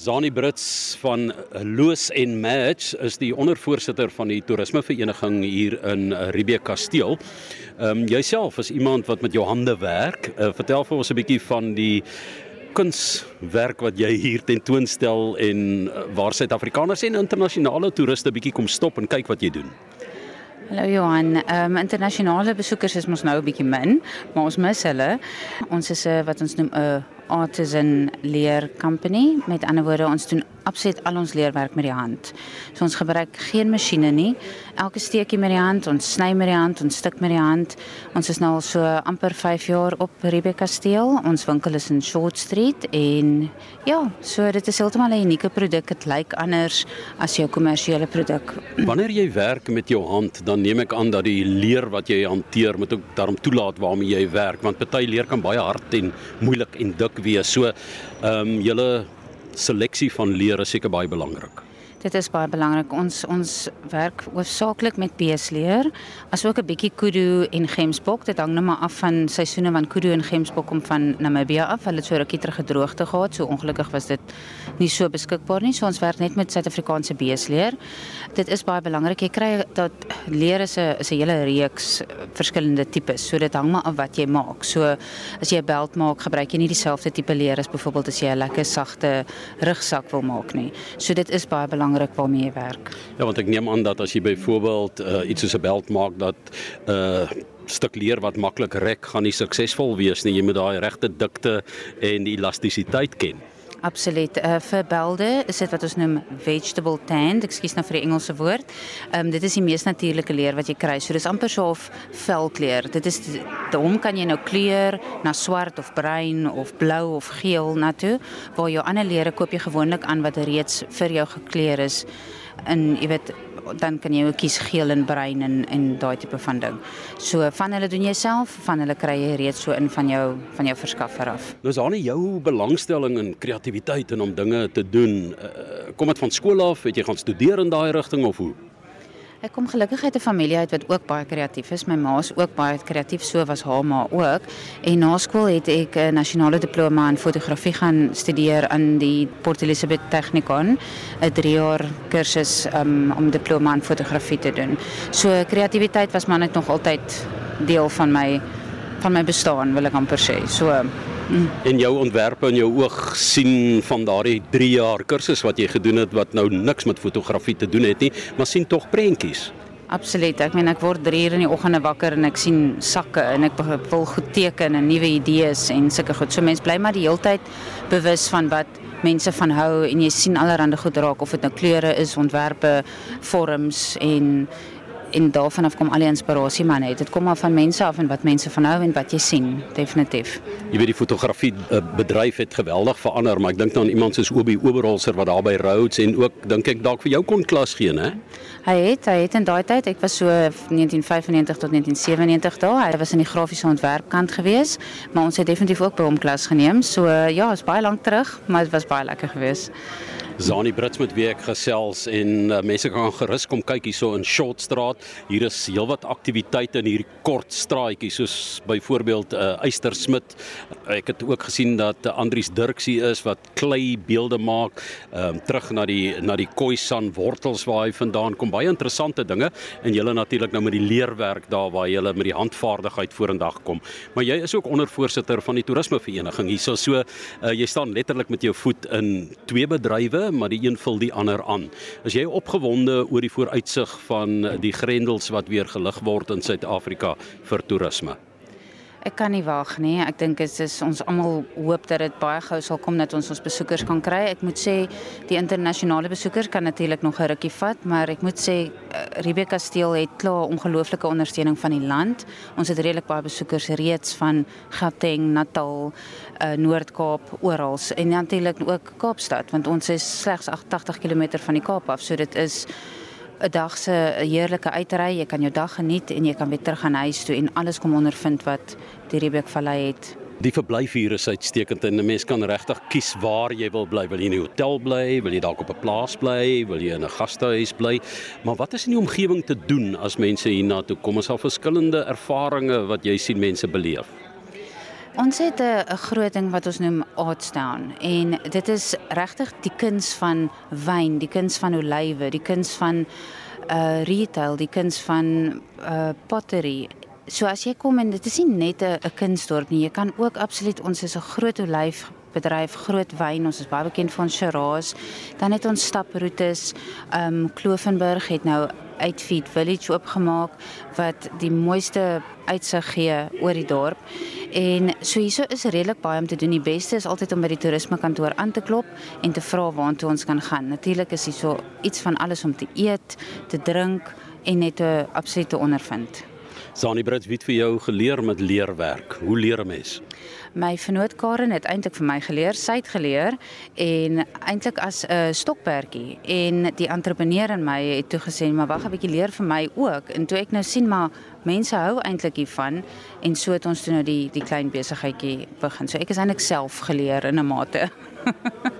Zani Brits van Loos en Match is die ondervoorsitter van die toerismevereniging hier in Riebeek Kasteel. Ehm um, jouself is iemand wat met jou hande werk. Uh, vertel vir ons 'n bietjie van die kunswerk wat jy hier tentoonstel en uh, waar Suid-Afrikaners en internasionale toeriste bietjie kom stop en kyk wat jy doen. Hallo Johan, um, internasionale besoekers is mos nou 'n bietjie min, maar ons mis hulle. Ons is 'n wat ons noem 'n artisan leer company. Met ander woorde, ons doen absoluut al ons leerwerk met die hand. So ons gebruik geen masjiene nie. Elke steekie met die hand, ons sny met die hand, ons stik met die hand. Ons is nou al so amper 5 jaar op Rebecca Steel. Ons winkel is in Short Street en ja, so dit is heeltemal 'n unieke produk. Dit lyk anders as jou kommersiële produk. Wanneer jy werk met jou hand, dan neem ek aan dat die leer wat jy hanteer moet ook daarom toelaat waarmee jy werk, want party leer kan baie hard en moeilik en dik wees. So, ehm um, julle seleksie van leer is seker baie belangrik. Dit is baie belangrik. Ons ons werk hoofsaaklik met beesleer, asook 'n bietjie kudu en gemsbok. Dit hang nou maar af van seisoene want kudu en gemsbok kom van Namibië af. Hulle het so rukkie terug gedroogte gehad, so ongelukkig was dit nie so beskikbaar nie. So ons werk net met Suid-Afrikaanse beesleer. Dit is baie belangrik. Jy kry dat leer is 'n is 'n hele reeks verskillende tipes. So dit hang maar af wat jy maak. So as jy 'n belt maak, gebruik jy nie dieselfde tipe leer as byvoorbeeld as jy 'n lekker sagte rugsak wil maak nie. So dit is baie belangrik belangrik waarmee jy werk. Ja, want ek neem aan dat as jy byvoorbeeld uh, iets soos 'n belt maak dat 'n uh, stuk leer wat maklik rek gaan nie suksesvol wees nie. Jy moet daai regte dikte en elastisiteit ken. Absoluut. Uh, vir belde is dit wat ons noem vegetable tanned. Ekskuus nou vir die Engelse woord. Ehm um, dit is die mees natuurlike leer wat jy kry. So dis amper so of velkleur. Dit is hom kan jy nou kleur na swart of bruin of blou of geel na toe. Waar jou ander leere koop jy gewoonlik aan wat reeds vir jou gekleur is in jy weet dan kan jy ook kies geel en bruin en en daai tipe van ding. So van hulle doen jy self, van hulle kry jy reeds so in van jou van jou verskaffer af. Nou is nie jou belangstelling in kreatiwiteit en om dinge te doen. Uh, kom dit van skool af? Het jy gaan studeer in daai rigting of hoe? Ek kom gelukkig uit 'n familie uit wat ook baie kreatief is. My ma is ook baie kreatief, so was haar ma ook. En na skool het ek 'n nasionale diploma in fotografie gaan studeer aan die Port Elizabeth Technikon, 'n 3 jaar kursus um, om diploma in fotografie te doen. So kreatiwiteit was maar net nog altyd deel van my van my bestaan, wil ek amper sê. So Mm. En jou ontwerpe in jou oog sien van daardie 3 jaar kursus wat jy gedoen het wat nou niks met fotografie te doen het nie, maar sien tog prentjies. Absoluut. Ek meen ek word 3 uur in die oggende wakker en ek sien sakke en ek wil goed teken en nuwe idees en sulke goed. So mense bly maar die hele tyd bewus van wat mense van hou en jy sien allerlei goed raak of dit nou kleure is, ontwerpe, vorms en en daarvan af kom al die inspirasie maar net. Dit kom maar van mense af en wat mense van hou en wat jy sien, definitief. Jy weet die fotografie uh, bedryf het geweldig verander, maar ek dink dan nou iemand soos Obi Oberholzer wat daar by Rhodes en ook dink ek dalk vir jou kon klas gee, hè? Hy het, hy het in daai tyd, ek was so 1995 tot 1997 daar. Hy was in die grafiese ontwerpkant gewees, maar ons het definitief ook by hom klas geneem. So ja, is baie lank terug, maar dit was baie lekker geweest. Zani Brits met wie ek gesels en uh, mense kan gerus kom kyk hierso in Shortstraat. Hier is heelwat aktiwiteite in hierdie kort straatjie soos byvoorbeeld uh, Eyster Smit. Ek het ook gesien dat uh, Andrius Dirksie is wat klei beelde maak, ehm um, terug na die na die Khoisan wortels waar hy vandaan kom. Baie interessante dinge en julle natuurlik nou met die leerwerk daar waar julle met die handvaardigheid vorendag kom. Maar jy is ook ondervoorsitter van die toerismevereniging hierso. So uh, jy staan letterlik met jou voet in twee bedrywe maar die een vul die ander aan. As jy opgewonde oor die vooruitsig van die grendels wat weer gelig word in Suid-Afrika vir toerisme? Ek kan nie wag nie. Ek dink dit is ons almal hoop dat dit baie gou sal kom dat ons ons besoekers kan kry. Ek moet sê die internasionale besoekers kan natuurlik nog 'n rukkie vat, maar ek moet sê eh, Rebecca Steel het klaar ongelooflike ondersteuning van die land. Ons het redelik baie besoekers reeds van Gauteng, Natal, uh, Noord-Kaap, oral en natuurlik ook Kaapstad want ons is slegs 80 km van die Kaap af. So dit is 'n dag se heerlike uitry, jy kan jou dag geniet en jy kan weer terug gaan huis toe en alles kom ondervind wat die Riebeek Vallei het. Die verblyf hier is uitstekend en 'n mens kan regtig kies waar jy wil bly. Wil jy in 'n hotel bly, wil jy dalk op 'n plaas bly, wil jy in 'n gastehuis bly? Maar wat is in die omgewing te doen as mense hiernatoe kom? Ons het verskillende ervarings wat jy sien mense beleef. Ons het 'n groot ding wat ons noem Artstown en dit is regtig die kuns van wyn, die kuns van olywe, die kuns van uh retail, die kuns van uh pottery. So as jy kom en dit is nie net 'n kunsdorp nie, jy kan ook absoluut ons is 'n groot olyf bedryf groot wyn ons is baie bekend van Shiraz dan het ons staproetes ehm um, Klovenburg het nou Uitfeed Village oopgemaak wat die mooiste uitsig gee oor die dorp. En so hierso is redelik baie om te doen. Die beste is altyd om by die toerisme kantoor aan te klop en te vra waartoe ons kan gaan. Natuurlik is hierso iets van alles om te eet te drink en net 'n absolute ondervind Sani Brits het vir jou geleer met leerwerk. Hoe leer 'n mens? My vernoot Karen het eintlik vir my geleer, sy het geleer en eintlik as 'n uh, stokperdjie en die entrepreneur in my het toe gesê, "Maar wag 'n bietjie leer vir my ook." En toe ek nou sien maar mense hou eintlik hiervan en so het ons toe nou die die klein besigheidjie begin. So ek is eintlik self geleer in 'n mate.